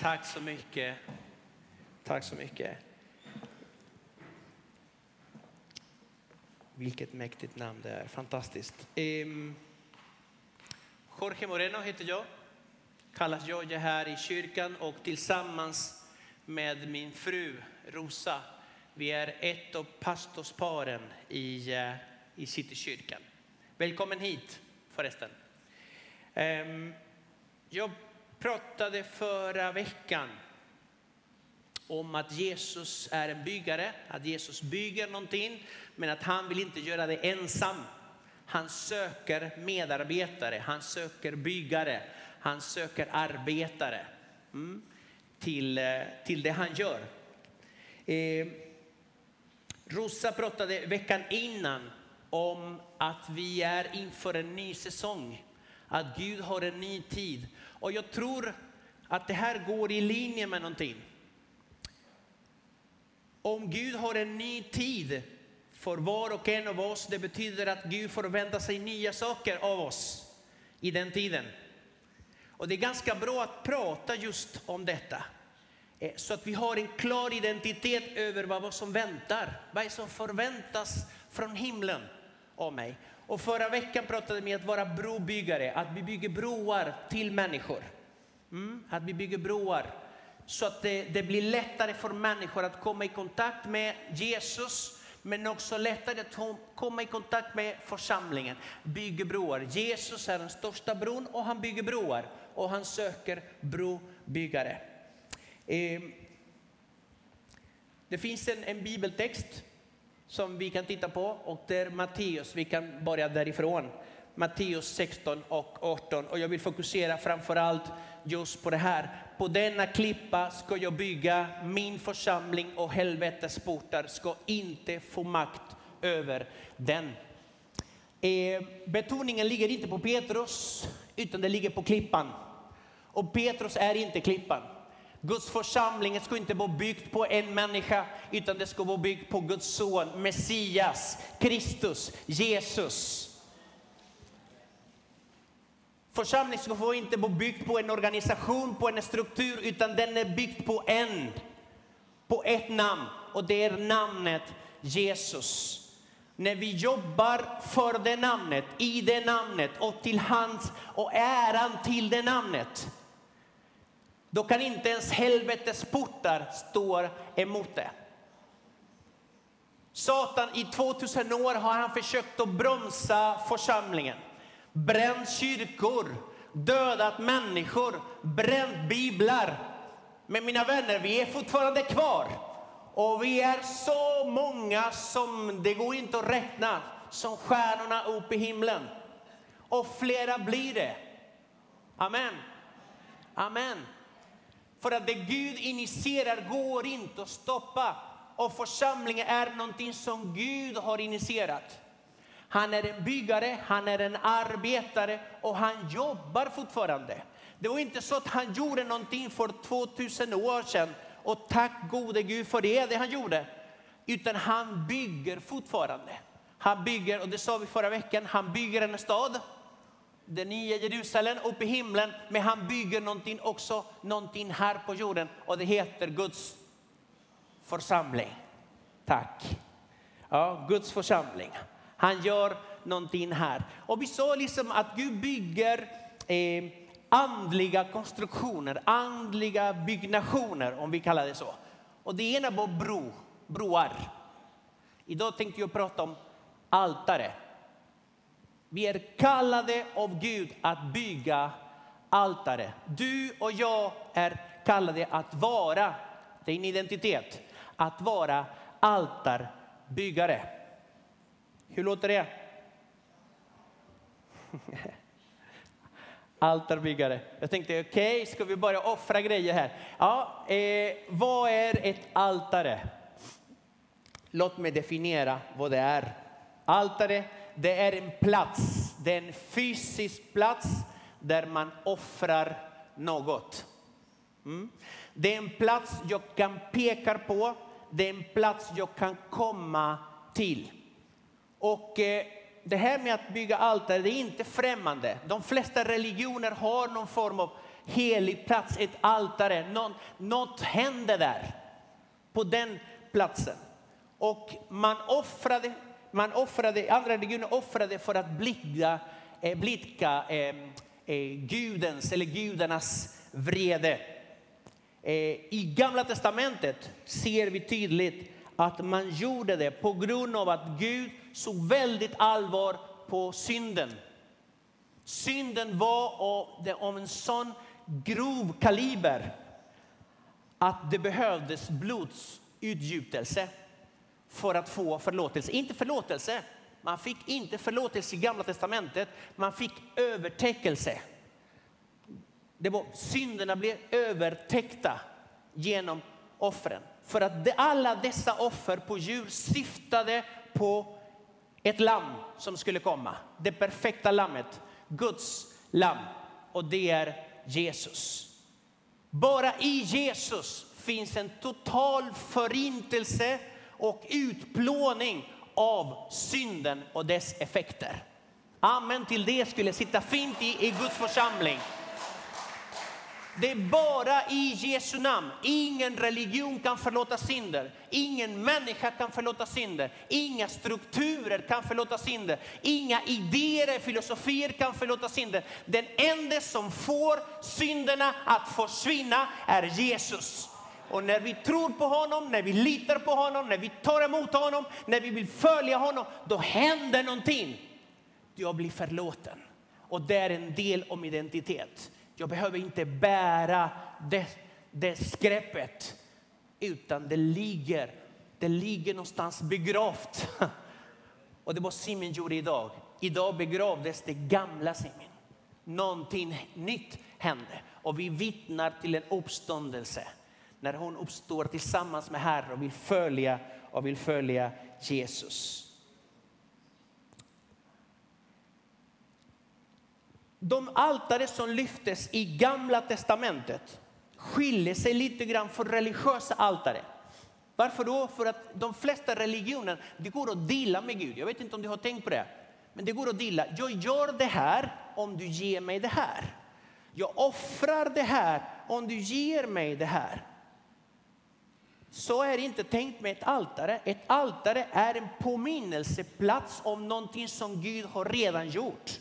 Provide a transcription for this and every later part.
Tack så mycket. Tack så mycket. Vilket mäktigt namn det är. Fantastiskt. Um, Jorge Moreno heter jag. Kallas Jojje här i kyrkan och tillsammans med min fru Rosa. Vi är ett av pastorsparen i, uh, i Citykyrkan. Välkommen hit förresten. Um, jag pratade förra veckan om att Jesus är en byggare, att Jesus bygger någonting, men att han vill inte göra det ensam. Han söker medarbetare, han söker byggare, han söker arbetare mm, till, eh, till det han gör. Eh, Rosa pratade veckan innan om att vi är inför en ny säsong, att Gud har en ny tid. Och jag tror att det här går i linje med någonting. Om Gud har en ny tid för var och en av oss, det betyder att Gud förväntar sig nya saker av oss i den tiden. Och det är ganska bra att prata just om detta. Eh, så att vi har en klar identitet över vad som väntar. Vad är som förväntas från himlen av mig. Och förra veckan pratade vi om att vara brobyggare, att vi bygger broar till människor. Mm, att vi bygger broar så att det, det, blir lättare för människor att komma i kontakt med Jesus, men också lättare att komma i kontakt med församlingen. Bygger broar. Jesus är den största bron och han bygger broar och han söker brobyggare. Eh, det finns en, en bibeltext som vi kan titta på och det är Matteus, vi kan börja därifrån. Matteus 16 och 18 och jag vill fokusera framför allt just på det här. På denna klippa ska jag bygga min församling och helvetets portar ska inte få makt över den. Eh, betoningen ligger inte på Petrus utan det ligger på klippan. Och Petrus är inte klippan. Guds församling ska inte vara byggt på en människa utan det ska vara byggt på Guds son, Messias, Kristus, Jesus. Församlingen ska inte vara byggd på en organisation, på en struktur, utan den är byggd på en, på ett namn och det är namnet Jesus. När vi jobbar för det namnet, i det namnet och till hans och äran till det namnet, då kan inte ens helvetets portar stå emot det. Satan i 2000 år har han försökt att bromsa församlingen bränt kyrkor, dödat människor, bränt biblar. Men mina vänner, vi är fortfarande kvar. Och vi är så många som det går inte att räkna, som stjärnorna upp i himlen. Och flera blir det. Amen. Amen. För att det Gud initierar går inte att stoppa. Och församlingen är någonting som Gud har initierat. Han är en byggare, han är en arbetare och han jobbar fortfarande. Det var inte så att han gjorde någonting för 2000 år sedan och tack gode Gud för det, det han gjorde. Utan han bygger fortfarande. Han bygger, och det sa vi förra veckan, han bygger en stad, det nya Jerusalem uppe i himlen, men han bygger någonting också, någonting här på jorden och det heter Guds församling. Tack. Ja, Guds församling. Han gör någonting här. Och vi sa liksom att Gud bygger eh, andliga konstruktioner, andliga byggnationer om vi kallar det så. Och det ena var bro, broar. Idag tänkte jag prata om altare. Vi är kallade av Gud att bygga altare. Du och jag är kallade att vara, det är en identitet, att vara altarbyggare. Hur låter det? Altarbyggare. Jag tänkte, okej, okay, ska vi börja offra grejer här? Ja, eh, vad är ett altare? Låt mig definiera vad det är. Altare, det är en plats, det är en fysisk plats där man offrar något. Mm. Det är en plats jag kan peka på, det är en plats jag kan komma till. Och eh, det här med att bygga altare, det är inte främmande. De flesta religioner har någon form av helig plats, ett altare. Något, något händer där, på den platsen. Och man offrade, man offrade andra religioner offrade för att blidka, eh, blidka eh, eh, gudens eller gudarnas vrede. Eh, I Gamla testamentet ser vi tydligt att man gjorde det på grund av att Gud såg väldigt allvar på synden. Synden var av en sån grov kaliber att det behövdes blodsutgjutelse för att få förlåtelse. Inte förlåtelse, man fick inte förlåtelse i Gamla testamentet, man fick övertäckelse. Det var, synderna blev övertäckta genom offren. För att alla dessa offer på djur syftade på ett lamm som skulle komma. Det perfekta lammet, Guds lamm. Och det är Jesus. Bara i Jesus finns en total förintelse och utplåning av synden och dess effekter. Amen till det skulle sitta fint i, i Guds församling. Det är bara i Jesu namn. Ingen religion kan förlåta synder. Ingen människa kan förlåta synder. Inga strukturer kan förlåta synder. Inga idéer filosofier kan förlåta synder. Den enda som får synderna att försvinna är Jesus. Och när vi tror på honom, när vi litar på honom, när vi tar emot honom, när vi vill följa honom, då händer någonting. Jag blir förlåten. Och det är en del om identitet. Jag behöver inte bära det, det skräpet, utan det ligger, det ligger någonstans begravt. Och det var Simen gjorde idag. Idag begravdes det gamla Simen. Någonting nytt hände och vi vittnar till en uppståndelse när hon uppstår tillsammans med Herren och vill följa och vill följa Jesus. De altare som lyftes i Gamla testamentet skiljer sig lite grann från religiösa altare. Varför då? För att de flesta religioner, det går att dela med Gud. Jag vet inte om du har tänkt på det. Men det går att dela. Jag gör det här om du ger mig det här. Jag offrar det här om du ger mig det här. Så är det inte tänkt med ett altare. Ett altare är en påminnelseplats om någonting som Gud har redan gjort.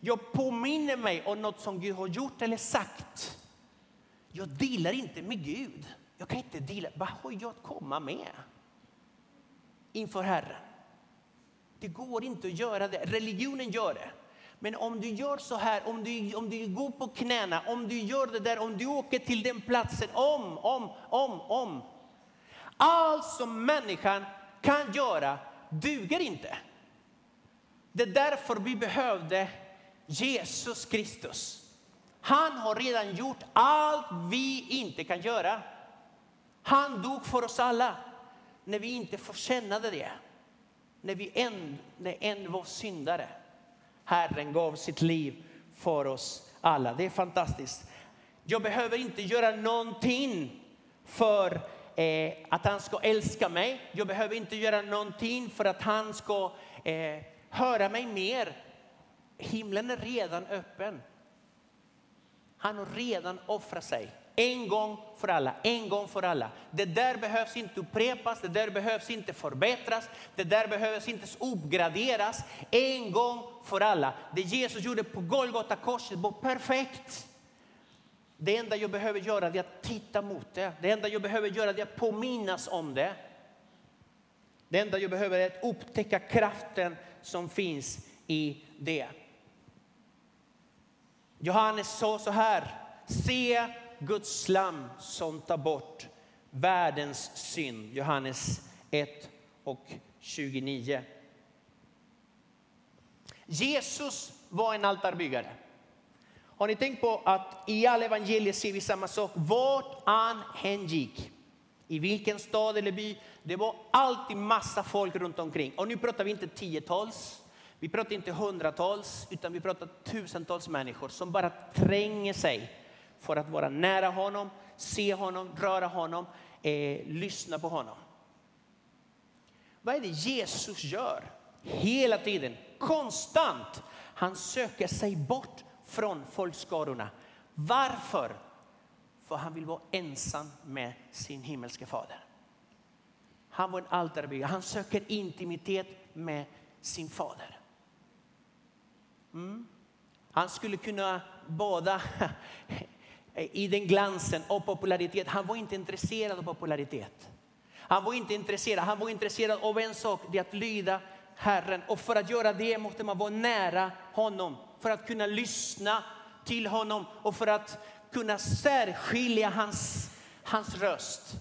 Jag påminner mig om något som Gud har gjort eller sagt. Jag delar inte med Gud. Jag kan inte dela. Vad har jag att komma med inför Herren? Det går inte att göra det. Religionen gör det. Men om du gör så här, om du, om du går på knäna, om du gör det där, om du åker till den platsen om, om, om, om. Allt som människan kan göra duger inte. Det är därför vi behövde Jesus Kristus. Han har redan gjort allt vi inte kan göra. Han dog för oss alla när vi inte förtjänade det. När vi än, när än var syndare. Herren gav sitt liv för oss alla. Det är fantastiskt. Jag behöver inte göra någonting för eh, att han ska älska mig. Jag behöver inte göra någonting för att han ska eh, höra mig mer. Himlen är redan öppen. Han har redan offrat sig. En gång för alla, en gång för alla. Det där behövs inte upprepas, det där behövs inte förbättras, det där behövs inte uppgraderas. En gång för alla. Det Jesus gjorde på Golgata korset var perfekt. Det enda jag behöver göra är att titta mot det. Det enda jag behöver göra är att påminnas om det. Det enda jag behöver är att upptäcka kraften som finns i det. Johannes sa så här, se Guds lam som tar bort världens synd. Johannes 1 och 29. Jesus var en altarbyggare. Har ni tänkt på att i alla evangelier ser vi samma sak? Vart han än gick, i vilken stad eller by, det var alltid massa folk runt omkring. Och nu pratar vi inte tiotals, vi pratar inte hundratals, utan vi pratar tusentals människor som bara tränger sig för att vara nära honom, se honom, röra honom, eh, lyssna på honom. Vad är det Jesus gör hela tiden, konstant? Han söker sig bort från folkskarorna. Varför? För han vill vara ensam med sin himmelske fader. Han var en altarbyggare. Han söker intimitet med sin fader. Mm. Han skulle kunna bada Eh, i den glansen av popularitet. Han var inte intresserad av popularitet. Han var inte intresserad. Han var intresserad av en sak, det är att lyda Herren. Och för att göra det måste man vara nära honom. För att kunna lyssna till honom och för att kunna särskilja hans, hans röst.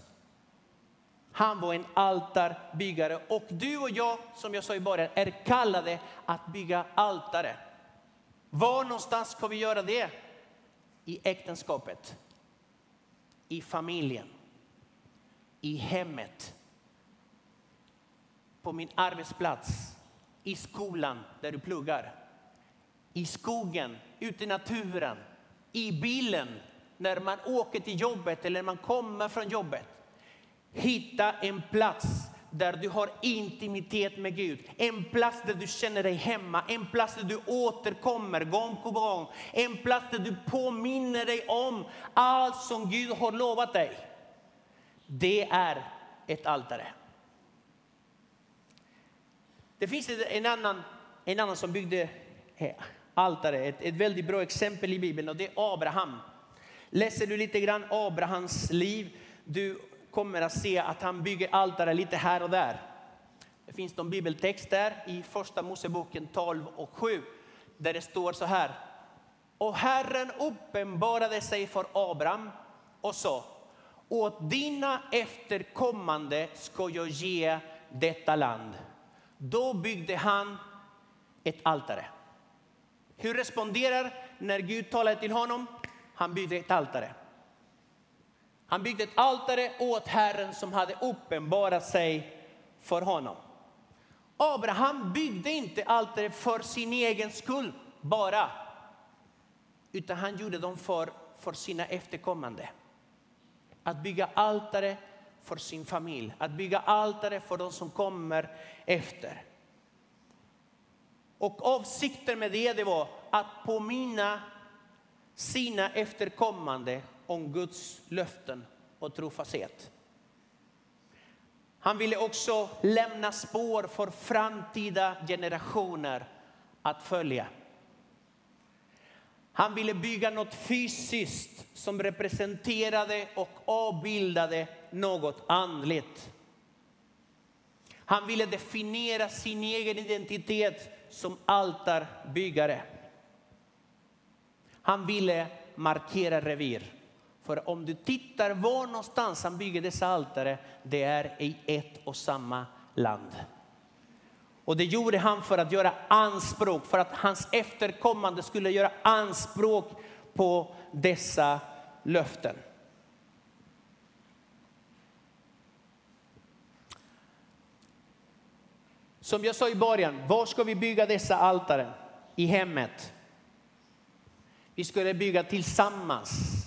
Han var en altarbyggare och du och jag, som jag sa i början, är kallade att bygga altare. Var någonstans ska vi göra det? I äktenskapet, i familjen, i hemmet, på min arbetsplats, i skolan där du pluggar, i skogen, ute i naturen, i bilen när man åker till jobbet eller när man kommer från jobbet. Hitta en plats där du har intimitet med Gud. En plats där du känner dig hemma, en plats där du återkommer gång på gång. En plats där du påminner dig om allt som Gud har lovat dig. Det är ett altare. Det finns en annan, en annan som byggde eh, altare, ett, ett väldigt bra exempel i Bibeln och det är Abraham. Läser du lite grann Abrahams liv, du kommer att se att han bygger altare lite här och där. Det finns någon bibeltext där i första Moseboken 12 och 7 där det står så här. Och Herren uppenbarade sig för Abraham och sa åt dina efterkommande ska jag ge detta land. Då byggde han ett altare. Hur responderar när Gud talar till honom? Han byggde ett altare. Han byggde ett altare åt Herren som hade uppenbarat sig för honom. Abraham byggde inte altare för sin egen skull bara, utan han gjorde dem för, för sina efterkommande. Att bygga altare för sin familj, att bygga altare för de som kommer efter. Och avsikten med det, det var att påminna sina efterkommande om Guds löften och trofasthet. Han ville också lämna spår för framtida generationer att följa. Han ville bygga något fysiskt som representerade och avbildade något andligt. Han ville definiera sin egen identitet som altarbyggare. Han ville markera revir. För om du tittar var någonstans han bygger dessa altare, det är i ett och samma land. Och det gjorde han för att göra anspråk, för att hans efterkommande skulle göra anspråk på dessa löften. Som jag sa i början, var ska vi bygga dessa altare? I hemmet. Vi skulle bygga tillsammans.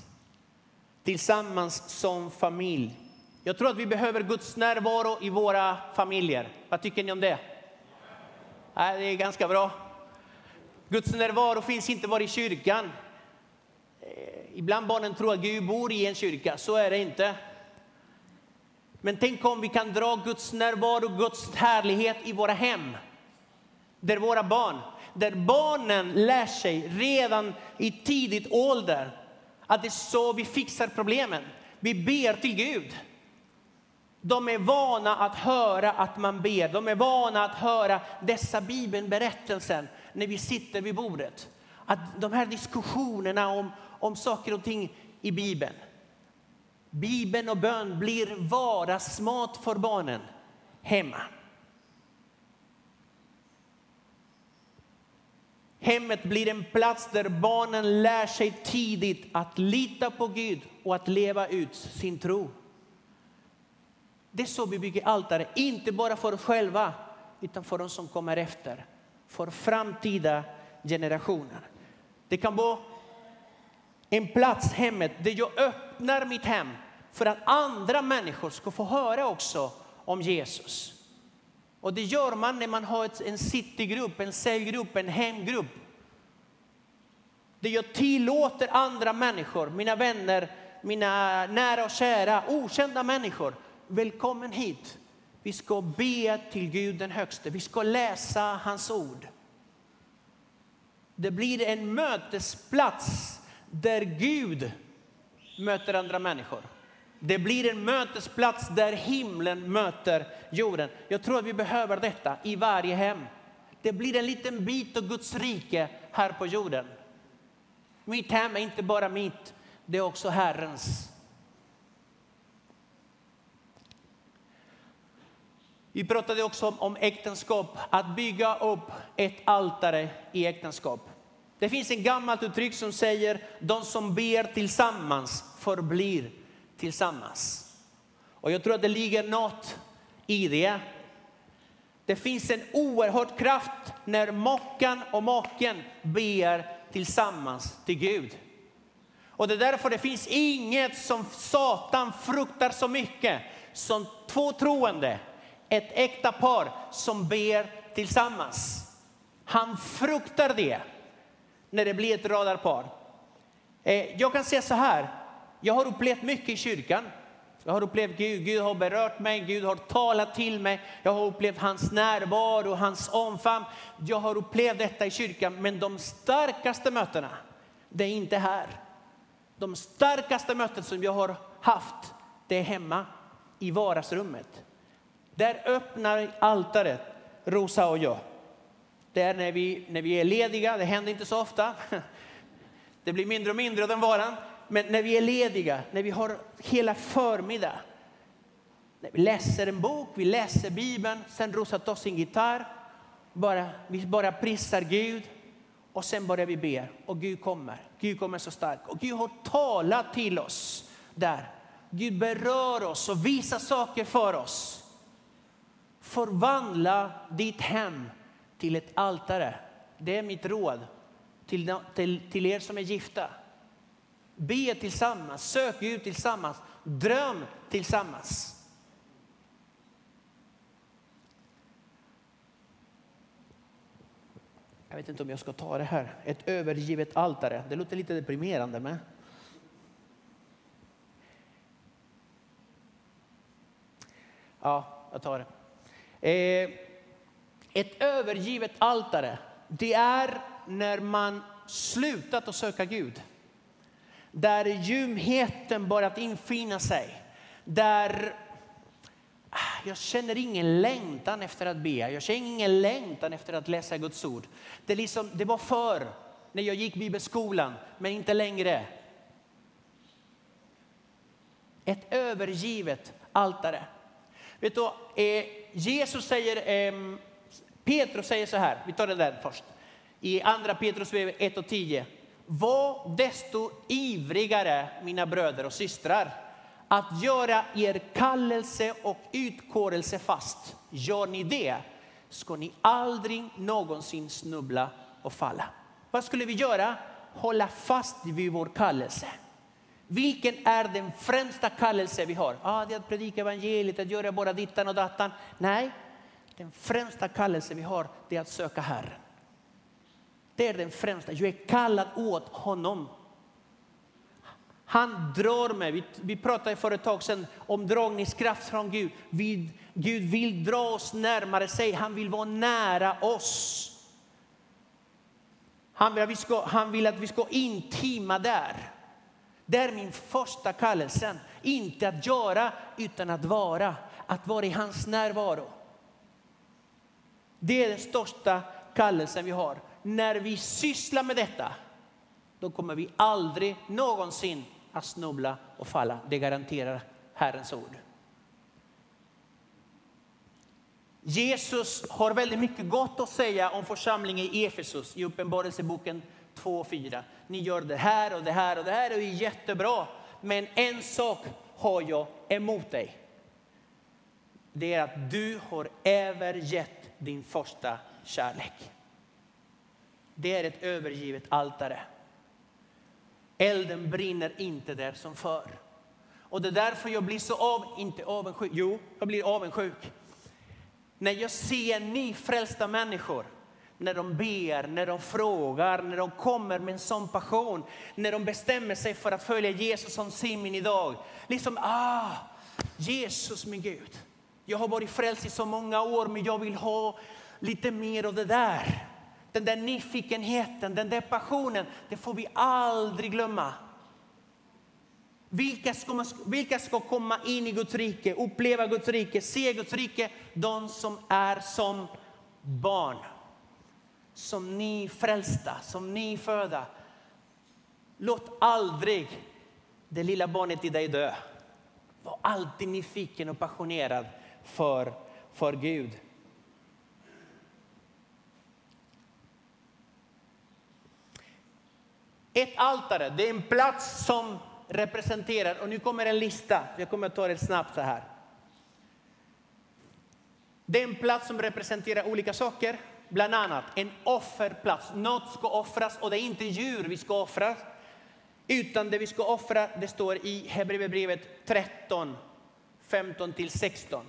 Tillsammans som familj. Jag tror att vi behöver Guds närvaro i våra familjer. Vad tycker ni om det? det är ganska bra. Guds närvaro finns inte bara i kyrkan. Eh, ibland barnen tror att Gud bor i en kyrka, så är det inte. Men tänk om vi kan dra Guds närvaro, Guds härlighet i våra hem. Där våra barn, där barnen lär sig redan i tidigt ålder att det är så vi fixar problemen. Vi ber till Gud. De är vana att höra att man ber. De är vana att höra dessa bibelberättelser när vi sitter vid bordet. Att de här diskussionerna om, om saker och ting i Bibeln. Bibeln och bön blir vardagsmat för barnen hemma. Hemmet blir en plats där barnen lär sig tidigt att lita på Gud och att leva ut sin tro. Det är så vi bygger altare, inte bara för oss själva utan för de som kommer efter, för framtida generationer. Det kan vara en plats, hemmet, där jag öppnar mitt hem för att andra människor ska få höra också om Jesus. Och det gör man när man har en citygrupp, en cellgrupp, en hemgrupp. Där jag tillåter andra människor, mina vänner, mina nära och kära, okända människor. Välkommen hit. Vi ska be till Gud den högste. Vi ska läsa hans ord. Det blir en mötesplats där Gud möter andra människor. Det blir en mötesplats där himlen möter jorden. Jag tror att vi behöver detta i varje hem. Det blir en liten bit av Guds rike här på jorden. Mitt hem är inte bara mitt, det är också Herrens. Vi pratade också om äktenskap, att bygga upp ett altare i äktenskap. Det finns ett gammalt uttryck som säger de som ber tillsammans förblir tillsammans. Och jag tror att det ligger något i det. Det finns en oerhörd kraft när makan och maken ber tillsammans till Gud. Och det är därför det finns inget som Satan fruktar så mycket som två troende, ett äkta par som ber tillsammans. Han fruktar det när det blir ett radarpar. Eh, jag kan säga så här, jag har upplevt mycket i kyrkan. Jag har upplevt Gud, Gud har berört mig, Gud har talat till mig. Jag har upplevt hans närvaro, hans omfamn. Jag har upplevt detta i kyrkan, men de starkaste mötena, det är inte här. De starkaste möten som jag har haft, det är hemma i vardagsrummet. Där öppnar altaret, Rosa och jag. Det är när vi, när vi är lediga, det händer inte så ofta. Det blir mindre och mindre av den varan. Men när vi är lediga, när vi har hela förmiddag, när vi läser en bok, vi läser Bibeln, sen Rosa tar sin gitarr, bara, vi bara prisar Gud och sen börjar vi be och Gud kommer. Gud kommer så starkt och Gud har talat till oss där. Gud berör oss och visar saker för oss. Förvandla ditt hem till ett altare. Det är mitt råd till, till, till er som är gifta. Be tillsammans, sök Gud tillsammans, dröm tillsammans. Jag vet inte om jag ska ta det här. Ett övergivet altare. Det låter lite deprimerande men... Ja, jag tar det. Eh, ett övergivet altare, det är när man slutat att söka Gud där ljumheten börjat infinna sig. Där ah, jag känner ingen längtan efter att be, jag känner ingen längtan efter att läsa Guds ord. Det, liksom, det var förr, när jag gick bibelskolan, men inte längre. Ett övergivet altare. Vet du, eh, Jesus säger, eh, Petrus säger så här, vi tar det där först. I andra Petrus 1 och 10. Var desto ivrigare, mina bröder och systrar, att göra er kallelse och utkårelse fast. Gör ni det ska ni aldrig någonsin snubbla och falla. Vad skulle vi göra? Hålla fast vid vår kallelse. Vilken är den främsta kallelse vi har? Ah, det är att predika evangeliet, att göra bara dittan och dattan. Nej, den främsta kallelse vi har är att söka Herren. Det är den främsta. Jag är kallad åt honom. Han drar mig. Vi, vi pratade för ett tag sedan om dragningskraft från Gud. Vi, Gud vill dra oss närmare sig. Han vill vara nära oss. Han vill, att vi ska, han vill att vi ska intima där. Det är min första kallelse. Inte att göra, utan att vara. Att vara i hans närvaro. Det är den största kallelsen vi har när vi sysslar med detta, då kommer vi aldrig någonsin att snubbla och falla. Det garanterar Herrens ord. Jesus har väldigt mycket gott att säga om församlingen i Efesus i Uppenbarelseboken 2 och 4. Ni gör det här och det här och det här är jättebra. Men en sak har jag emot dig. Det är att du har övergett din första kärlek det är ett övergivet altare. Elden brinner inte där som förr. Och det är därför jag blir så av, inte avundsjuk, jo, jag blir avundsjuk. När jag ser nyfrälsta människor, när de ber, när de frågar, när de kommer med en sån passion, när de bestämmer sig för att följa Jesus som sin min idag. Liksom, ah, Jesus min Gud. Jag har varit frälst i så många år, men jag vill ha lite mer av det där. Den där nyfikenheten, den där passionen, det får vi aldrig glömma. Vilka ska, man, vilka ska komma in i Guds rike, uppleva Guds rike, se Guds rike? De som är som barn. Som nyfrälsta, som nyfödda. Låt aldrig det lilla barnet i dig dö. Var alltid nyfiken och passionerad för, för Gud. Ett altare, det är en plats som representerar, och nu kommer en lista, jag kommer att ta det snabbt så här. Det är en plats som representerar olika saker, bland annat en offerplats. Något ska offras och det är inte djur vi ska offra, utan det vi ska offra, det står i Hebreerbrevet 13, 15 till 16.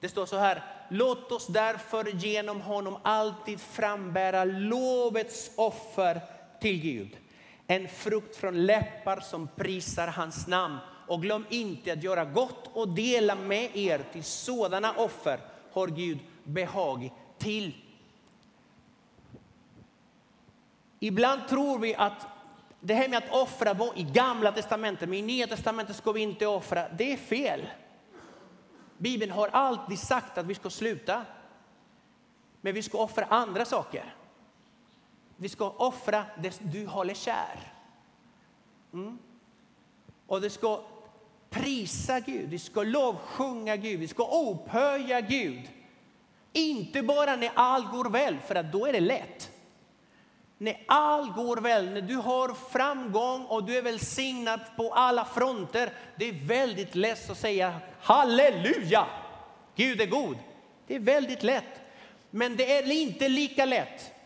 Det står så här, låt oss därför genom honom alltid frambära lovets offer till Gud. En frukt från läppar som prisar hans namn. Och glöm inte att göra gott och dela med er till sådana offer har Gud behag till. Ibland tror vi att det här med att offra var i gamla testamentet, men i nya testamentet ska vi inte offra. Det är fel. Bibeln har alltid sagt att vi ska sluta. Men vi ska offra andra saker. Vi ska offra det du håller kär. Mm. Och du ska prisa Gud, vi ska lovsjunga Gud, vi ska upphöja Gud. Inte bara när allt går väl, för att då är det lätt. När allt går väl, när du har framgång och du är välsignad på alla fronter, det är väldigt lätt att säga halleluja, Gud är god. Det är väldigt lätt. Men det är inte lika lätt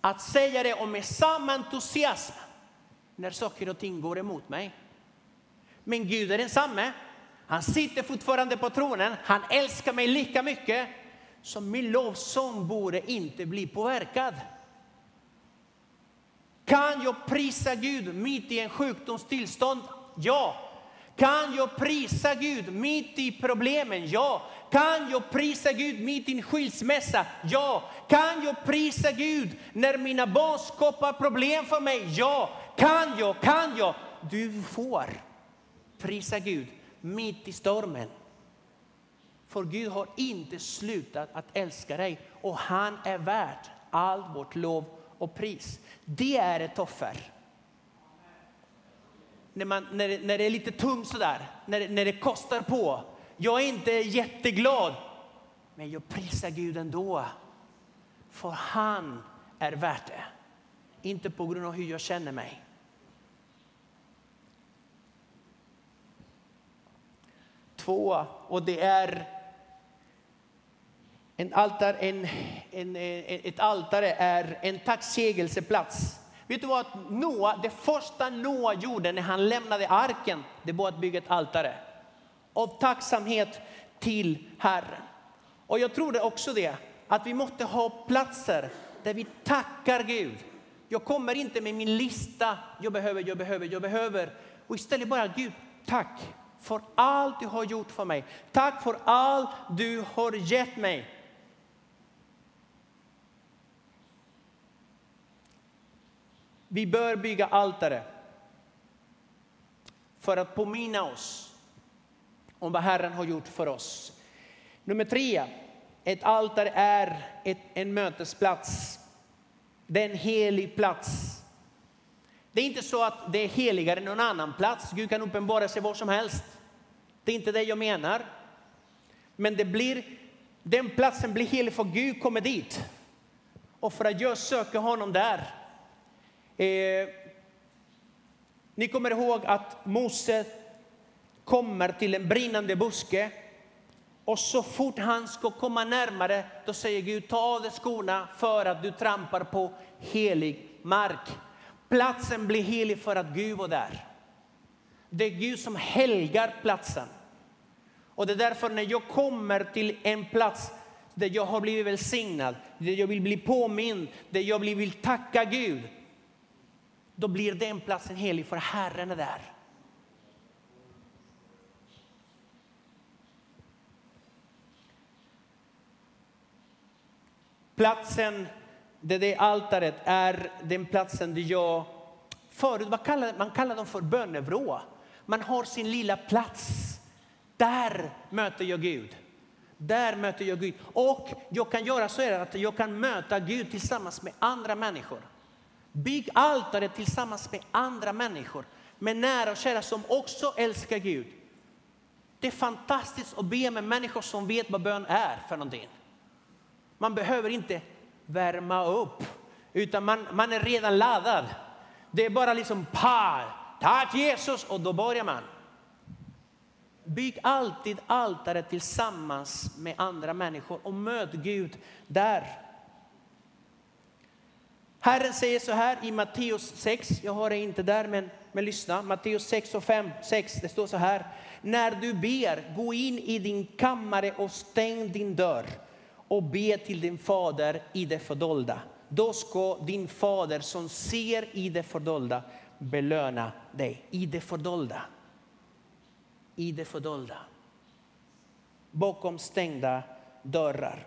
att säga det och med samma entusiasm när saker och ting går emot mig. Men Gud är densamme. Han sitter fortfarande på tronen. Han älskar mig lika mycket. Så min lovsång borde inte bli påverkad. Kan jag prisa Gud mitt i en sjukdomstillstånd? Ja. Kan jag prisa Gud mitt i problemen? Ja. Kan jag prisa Gud mitt i en skilsmässa? Ja. Kan jag prisa Gud när mina barn skapar problem för mig? Ja. Kan jag? Kan jag? Du får prisa Gud mitt i stormen. För Gud har inte slutat att älska dig och han är värd allt vårt lov och pris. Det är ett offer. När, man, när, det, när det är lite tungt sådär, när, när det kostar på. Jag är inte jätteglad, men jag prisar Gud ändå. För han är värt det. Inte på grund av hur jag känner mig. Två, och det är en altar, en, en, ett altare är en tacksägelseplats. Vet du vad Noa, det första Noa gjorde när han lämnade arken, det var att bygga ett altare. Av tacksamhet till Herren. Och jag tror det också det, att vi måste ha platser där vi tackar Gud. Jag kommer inte med min lista, jag behöver, jag behöver, jag behöver. Och istället bara Gud, tack för allt du har gjort för mig. Tack för allt du har gett mig. Vi bör bygga altare för att påminna oss om vad Herren har gjort för oss. Nummer tre, ett altare är ett, en mötesplats. Det är en helig plats. Det är inte så att det är heligare än någon annan plats. Gud kan uppenbara sig var som helst. Det är inte det jag menar. Men det blir, den platsen blir helig för Gud kommer dit. Och för att jag söker honom där Eh, ni kommer ihåg att Mose kommer till en brinnande buske och så fort han ska komma närmare då säger Gud ta av dig skorna för att du trampar på helig mark. Platsen blir helig för att Gud var där. Det är Gud som helgar platsen. Och det är därför när jag kommer till en plats där jag har blivit välsignad, där jag vill bli påmind, där jag vill tacka Gud, då blir den platsen helig för Herren är där. Platsen där det altaret är den platsen där jag förut, man kallade, man kallade dem för bönevrå. Man har sin lilla plats. Där möter jag Gud. Där möter jag Gud. Och jag kan göra så att jag kan möta Gud tillsammans med andra människor. Bygg altaret tillsammans med andra människor, med nära och kära som också älskar Gud. Det är fantastiskt att be med människor som vet vad bön är för någonting. Man behöver inte värma upp, utan man, man är redan laddad. Det är bara liksom pa, tack Jesus och då börjar man. Bygg alltid altaret tillsammans med andra människor och möt Gud där. Herren säger så här i Matteus 6, jag har det inte där men, men lyssna. Matteus 6 och 5, 6, det står så här. När du ber, gå in i din kammare och stäng din dörr och be till din fader i det fördolda. Då ska din fader som ser i det fördolda belöna dig i det fördolda. I det fördolda. Bakom stängda dörrar.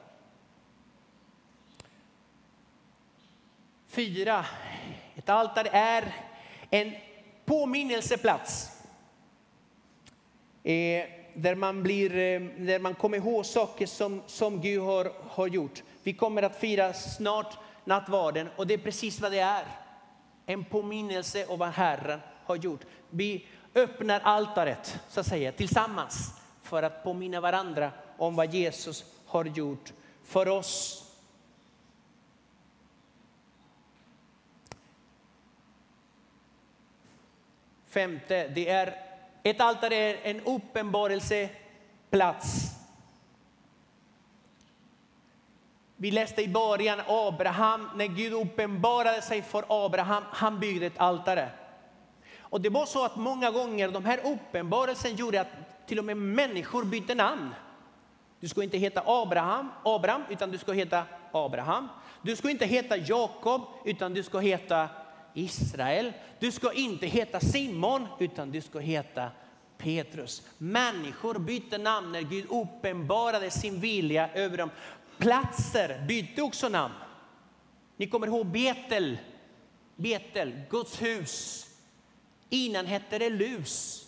Fyra. Ett altare är en påminnelseplats. Eh, där man, blir, eh, där man kommer ihåg saker som, som Gud har, har gjort. Vi kommer att fira snart nattvarden och det är precis vad det är. En påminnelse om vad Herren har gjort. Vi öppnar altaret så att säga, tillsammans för att påminna varandra om vad Jesus har gjort för oss. Femte, det är ett altare är en uppenbarelseplats. Vi läste i början Abraham, när Gud uppenbarade sig för Abraham, han byggde ett altare. Och det var så att många gånger de här uppenbarelsen gjorde att till och med människor bytte namn. Du ska inte heta Abraham, Abraham, utan du ska heta Abraham. Du ska inte heta Jakob, utan du ska heta Israel. Du ska inte heta Simon, utan du ska heta Petrus. Människor bytte namn när Gud uppenbarade sin vilja över dem. Platser bytte också namn. Ni kommer ihåg Betel, Betel, Guds hus. Innan hette det Lus.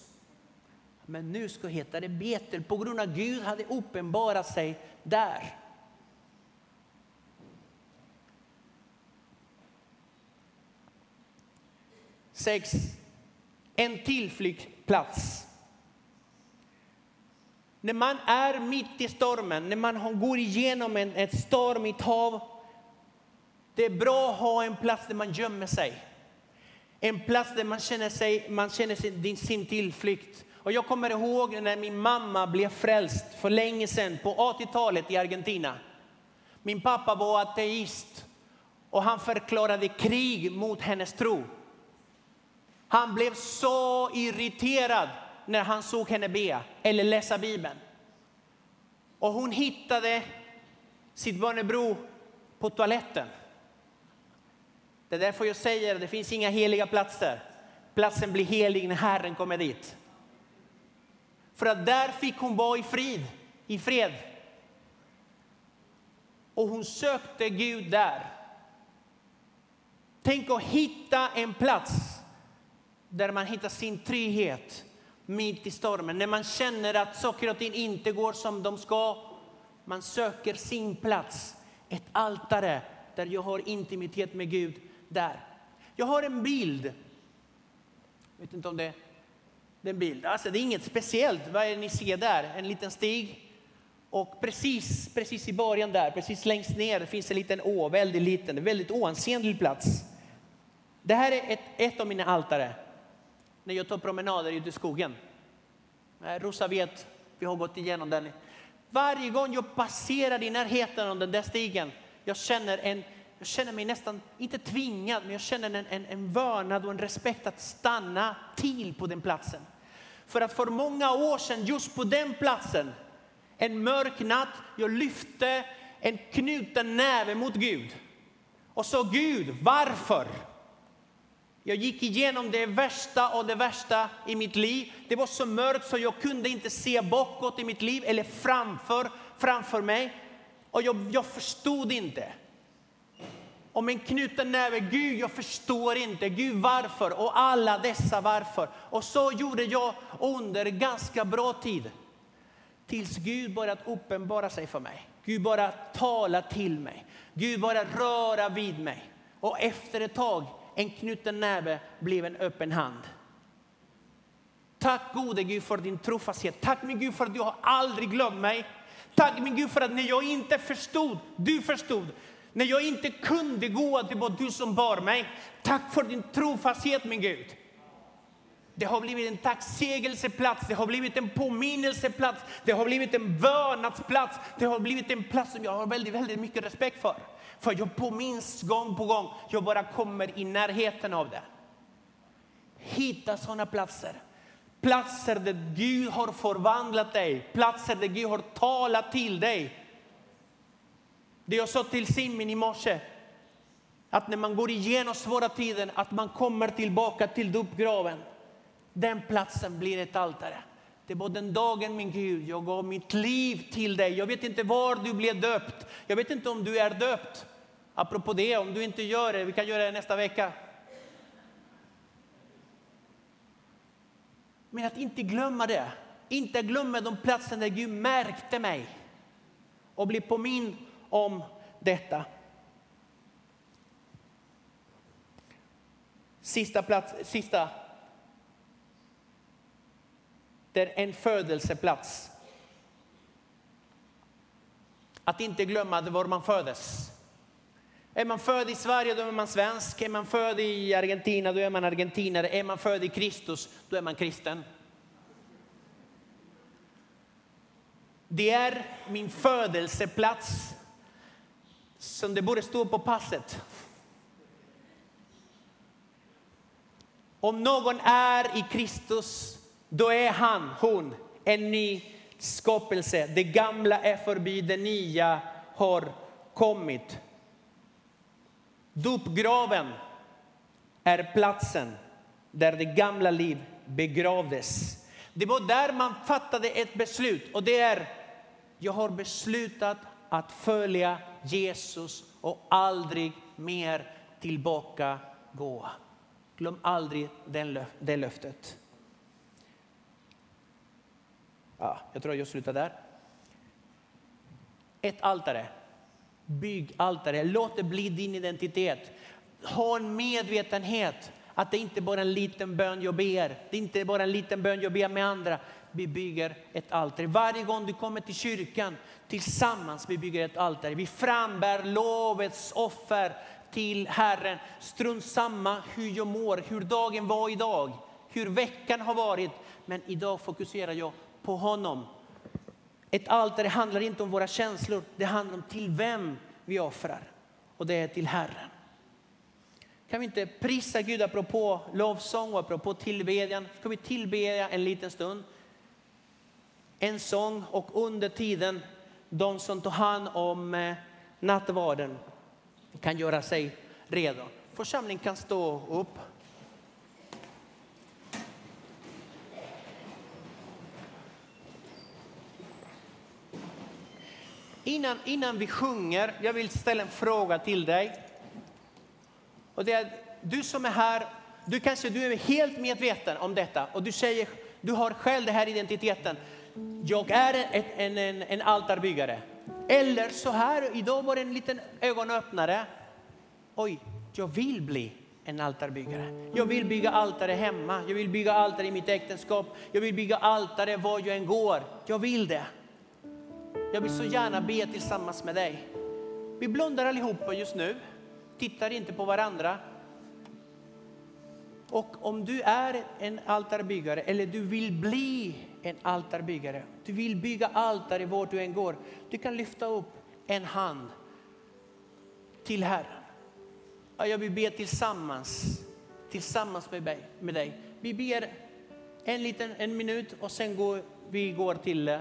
Men nu ska det heta det Betel på grund av att Gud hade uppenbarat sig där. 6. en tillflyktsplats. När man är mitt i stormen, när man går igenom en, ett stormigt hav, det är bra att ha en plats där man gömmer sig. En plats där man känner, sig, man känner sin, sin tillflykt. Och jag kommer ihåg när min mamma blev frälst för länge sedan, på 80-talet i Argentina. Min pappa var ateist och han förklarade krig mot hennes tro. Han blev så irriterad när han såg henne be eller läsa Bibeln. Och hon hittade sitt barnebro på toaletten. Det är därför jag säger att det finns inga heliga platser. Platsen blir helig när Herren kommer dit. För att där fick hon vara i frid, i fred. Och hon sökte Gud där. Tänk att hitta en plats där man hittar sin trygghet mitt i stormen. När man känner att saker och ting inte går som de ska. Man söker sin plats, ett altare där jag har intimitet med Gud. där. Jag har en bild. Jag vet inte om det, är en bild. Alltså, det är inget speciellt. Vad är det ni ser där? En liten stig. Och precis, precis i början där, precis längst ner, finns en liten å, väldigt liten, väldigt oansenlig plats. Det här är ett, ett av mina altare när jag tar promenader ute i skogen. Rosa vet, vi har gått igenom den. Varje gång jag passerar i närheten av den där stigen, jag känner, en, jag känner mig nästan, inte tvingad, men jag känner en, en, en vördnad och en respekt att stanna till på den platsen. För att för många år sedan, just på den platsen, en mörk natt, jag lyfte en knuten näve mot Gud och sa Gud, varför? Jag gick igenom det värsta och det värsta i mitt liv. Det var så mörkt så jag kunde inte se bakåt i mitt liv eller framför, framför mig. Och jag, jag förstod inte. Och med knuten näve, Gud jag förstår inte, Gud varför? Och alla dessa varför. Och så gjorde jag under ganska bra tid. Tills Gud började uppenbara sig för mig. Gud bara tala till mig. Gud bara röra vid mig. Och efter ett tag, en knuten näve blev en öppen hand. Tack gode Gud för din trofasthet. Tack min Gud för att du har aldrig glömt mig. Tack min Gud för att när jag inte förstod, du förstod. När jag inte kunde gå, att det var du som bar mig. Tack för din trofasthet min Gud. Det har blivit en tacksägelseplats, det har blivit en påminnelseplats, det har blivit en vördnadsplats. Det har blivit en plats som jag har väldigt, väldigt mycket respekt för. För jag påminns gång på gång, jag bara kommer i närheten av det. Hitta sådana platser. Platser där Gud har förvandlat dig, platser där Gud har talat till dig. Det jag sa till Simin i morse, att när man går igenom svåra tider, att man kommer tillbaka till dopgraven. Den platsen blir ett altare. Det var den dagen, min Gud, jag gav mitt liv till dig. Jag vet inte var du blev döpt. Jag vet inte om du är döpt. Apropå det, om du inte gör det, vi kan göra det nästa vecka. Men att inte glömma det. Inte glömma de platser där Gud märkte mig och bli påmind om detta. Sista plats, sista det är en födelseplats. Att inte glömma var man föddes. Är man född i Sverige då är man svensk, är man född i Argentina då är man argentinare, är man född i Kristus då är man kristen. Det är min födelseplats som det borde stå på passet. Om någon är i Kristus då är han, hon, en ny skapelse. Det gamla är förbi, det nya har kommit. Dopgraven är platsen där det gamla liv begravdes. Det var där man fattade ett beslut och det är jag har beslutat att följa Jesus och aldrig mer tillbaka gå. Glöm aldrig det löftet. Ja, jag tror jag slutar där. Ett altare. Bygg altare. Låt det bli din identitet. Ha en medvetenhet att det inte bara är en liten bön jag ber. Det är inte bara en liten bön jag ber med andra. Vi bygger ett altare. Varje gång du kommer till kyrkan tillsammans vi bygger ett altare. Vi frambär lovets offer till Herren. Strunt samma hur jag mår, hur dagen var idag, hur veckan har varit. Men idag fokuserar jag på honom. Ett altare handlar inte om våra känslor, det handlar om till vem vi offrar. Och det är till Herren. Kan vi inte prisa Gud apropå lovsång och apropå tillbedjan? Ska vi tillbedja en liten stund? En sång och under tiden de som tar hand om eh, nattvarden kan göra sig redo. Församlingen kan stå upp. Innan, innan vi sjunger, jag vill ställa en fråga till dig. Och det är, du som är här, du kanske du är helt medveten om detta och du säger, du har själv den här identiteten. Jag är en, en, en, en altarbyggare. Eller så här, idag var det en liten ögonöppnare. Oj, jag vill bli en altarbyggare. Jag vill bygga altare hemma, jag vill bygga altare i mitt äktenskap, jag vill bygga altare var jag än går. Jag vill det. Jag vill så gärna be tillsammans med dig. Vi blundar allihopa just nu, tittar inte på varandra. Och om du är en altarbyggare eller du vill bli en altarbyggare, du vill bygga altare vart du än går, du kan lyfta upp en hand till Herren. Jag vill be tillsammans, tillsammans med dig. Vi ber en liten en minut och sen går vi går till eh,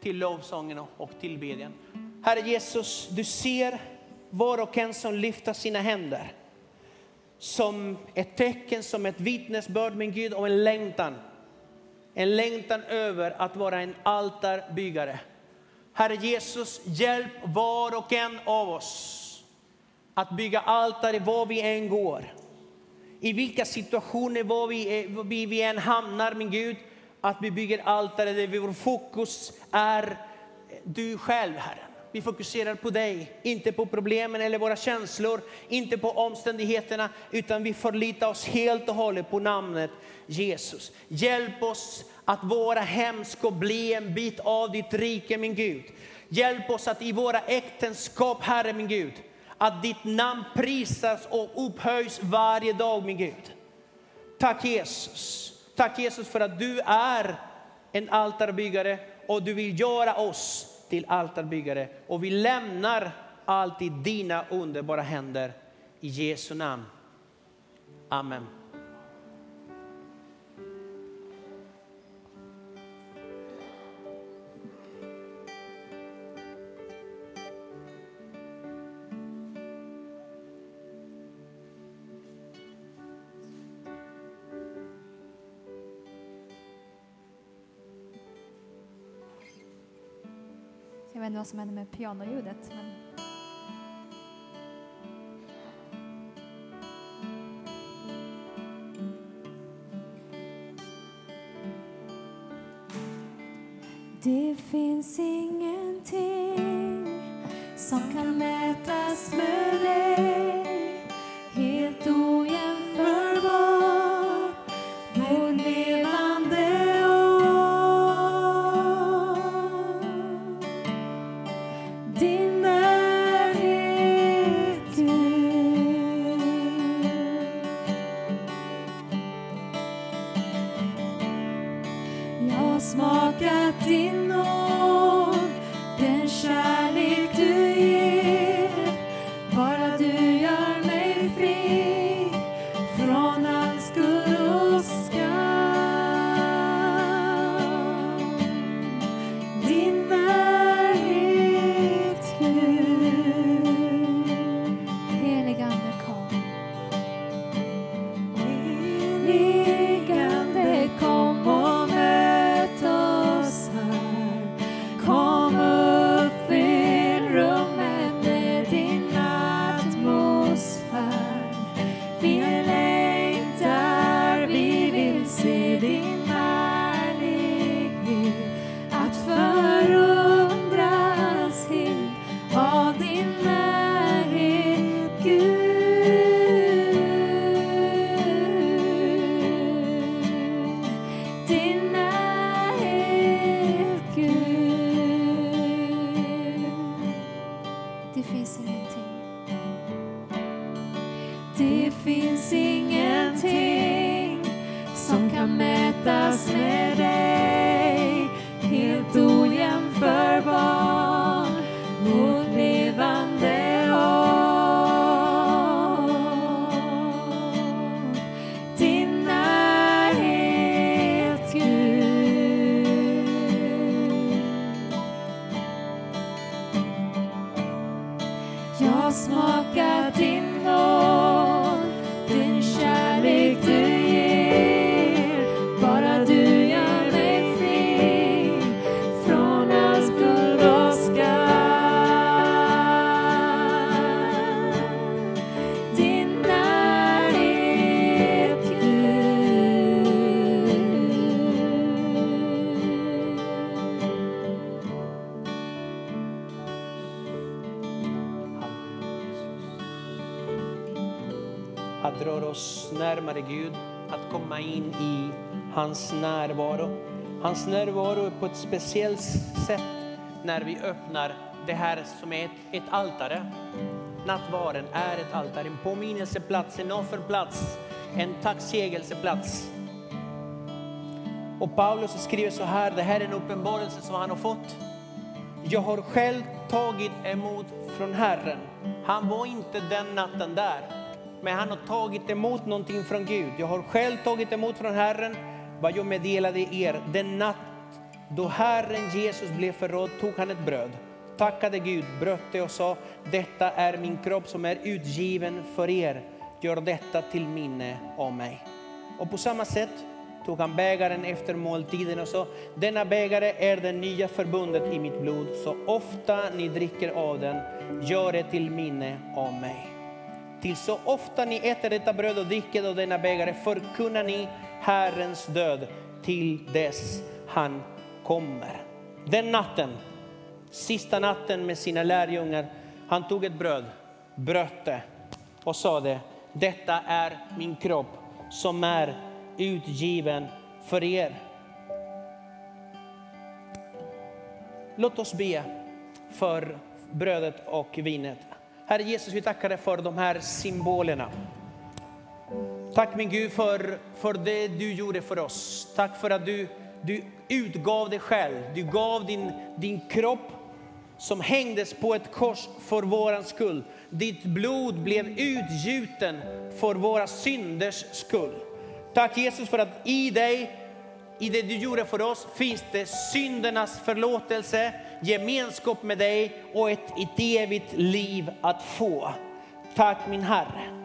till lovsången och tillbedjan. Herre Jesus, du ser var och en som lyfter sina händer. Som ett tecken, som ett vittnesbörd, min Gud, om en längtan. En längtan över att vara en altarbyggare. Herre Jesus, hjälp var och en av oss att bygga altare var vi än går. I vilka situationer var vi, eh, vi, vi än hamnar, min Gud, att vi bygger altare där vår fokus är eh, du själv, Herre. Vi fokuserar på dig, inte på problemen eller våra känslor, inte på omständigheterna, utan vi förlitar oss helt och hållet på namnet Jesus. Hjälp oss att våra hem ska bli en bit av ditt rike, min Gud. Hjälp oss att i våra äktenskap, Herre min Gud, att ditt namn prisas och upphöjs varje dag, min Gud. Tack Jesus. Tack Jesus för att du är en altarbyggare och du vill göra oss till altarbyggare. Och vi lämnar allt i dina underbara händer. I Jesu namn. Amen. Som hände med pianoljudet. Men... hans närvaro. Hans närvaro är på ett speciellt sätt när vi öppnar det här som är ett, ett altare. Nattvarden är ett altare, en påminnelseplats, en offerplats, en tacksägelseplats. Och Paulus skriver så här, det här är en uppenbarelse som han har fått. Jag har själv tagit emot från Herren. Han var inte den natten där, men han har tagit emot någonting från Gud. Jag har själv tagit emot från Herren vad jag meddelade er. Den natt då Herren Jesus blev förrådd tog han ett bröd. tackade Gud, bröt det och sa, detta är min kropp som är utgiven för er. Gör detta till minne om mig. Och på samma sätt tog han bägaren efter måltiden och sa, denna bägare är det nya förbundet i mitt blod, så ofta ni dricker av den, gör det till minne om mig. Till så ofta ni äter detta bröd och dricker av denna bägare förkunnar ni Herrens död till dess han kommer. Den natten, sista natten med sina lärjungar, han tog ett bröd, bröt det och sa det, detta är min kropp som är utgiven för er. Låt oss be för brödet och vinet. Herre Jesus, vi tackar dig för de här symbolerna. Tack min Gud för, för det du gjorde för oss. Tack för att du, du utgav dig själv. Du gav din, din kropp som hängdes på ett kors för våran skull. Ditt blod blev utgjuten för våra synders skull. Tack Jesus för att i dig, i det du gjorde för oss, finns det syndernas förlåtelse, gemenskap med dig och ett, ett evigt liv att få. Tack min Herre.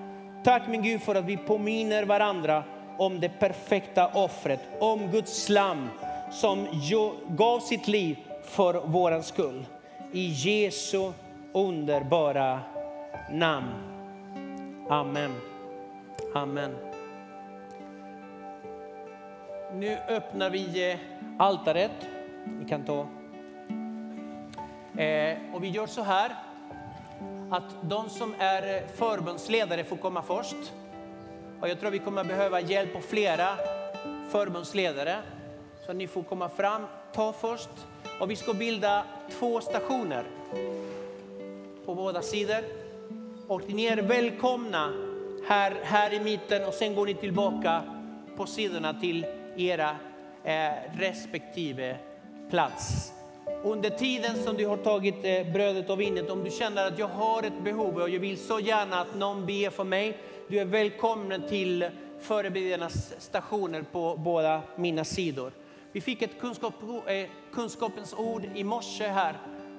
Tack min Gud för att vi påminner varandra om det perfekta offret, om Guds lam som gav sitt liv för vår skull. I Jesu underbara namn. Amen. Amen. Nu öppnar vi eh, altaret. Vi kan ta. Eh, och vi gör så här att de som är eh, förbundsledare får komma först. Och jag tror vi kommer behöva hjälp av flera förbundsledare. Så ni får komma fram, ta först. Och vi ska bilda två stationer på båda sidor. Och ni är välkomna här, här i mitten och sen går ni tillbaka på sidorna till era eh, respektive plats. Under tiden som du har tagit eh, brödet och vinet, om du känner att jag har ett behov och jag vill så gärna att någon ber för mig, du är välkommen till förebedjarnas stationer på båda mina sidor. Vi fick ett kunskap, eh, kunskapens ord i morse här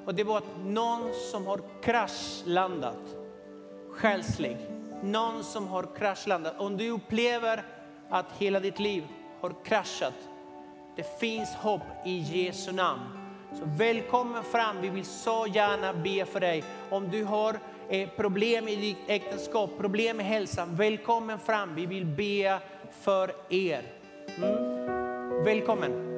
och det var att någon som har kraschlandat själslig, någon som har kraschlandat. Om du upplever att hela ditt liv har kraschat, det finns hopp i Jesu namn. Så välkommen fram, vi vill så gärna be för dig. Om du har eh, problem i ditt äktenskap, problem med hälsan, välkommen fram. Vi vill be för er. Mm. Välkommen.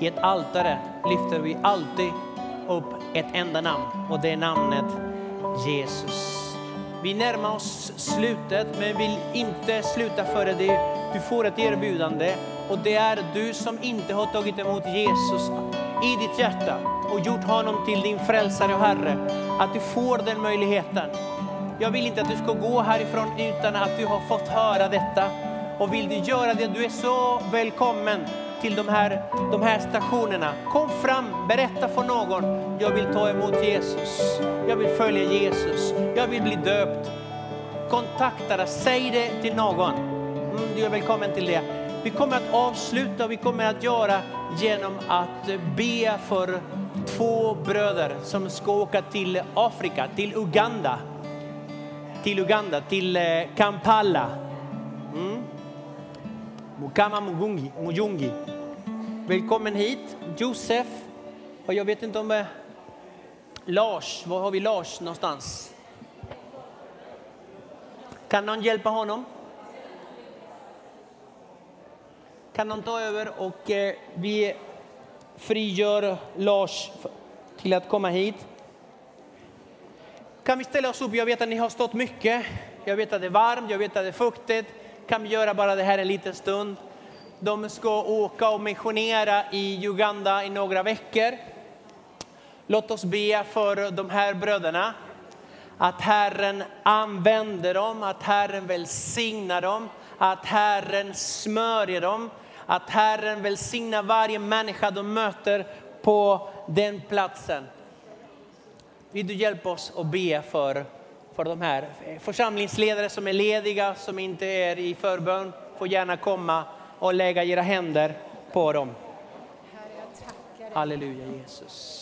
I ett altare lyfter vi alltid upp ett enda namn och det är namnet Jesus. Vi närmar oss slutet men vill inte sluta före det. Du får ett erbjudande och det är du som inte har tagit emot Jesus i ditt hjärta och gjort honom till din frälsare och Herre. Att du får den möjligheten. Jag vill inte att du ska gå härifrån utan att du har fått höra detta. Och vill du göra det, du är så välkommen till de här, de här stationerna. Kom fram, berätta för någon. Jag vill ta emot Jesus. Jag vill följa Jesus. Jag vill bli döpt. Kontakta dig, säg det till någon. Mm, du är välkommen till det. Vi kommer att avsluta och vi kommer att göra genom att be för två bröder som ska åka till Afrika, till Uganda. Till Uganda, till eh, Kampala. Mukama Mugungi, Mujungi. Välkommen hit, Josef. Och jag vet inte om... Eh, Lars, var har vi Lars någonstans? Kan någon hjälpa honom? Kan någon ta över och eh, vi frigör Lars till att komma hit. Kan vi ställa oss upp? Jag vet att ni har stått mycket. Jag vet att det är varmt, jag vet att det är fuktigt. Kan vi göra bara det här en liten stund? De ska åka och missionera i Uganda i några veckor. Låt oss be för de här bröderna. Att Herren använder dem, att Herren välsignar dem, att Herren smörjer dem, att Herren välsignar varje människa de möter på den platsen. Vill du hjälpa oss att be för, för de här församlingsledare som är lediga, som inte är i förbön, får gärna komma och lägga era händer på dem. Halleluja Jesus.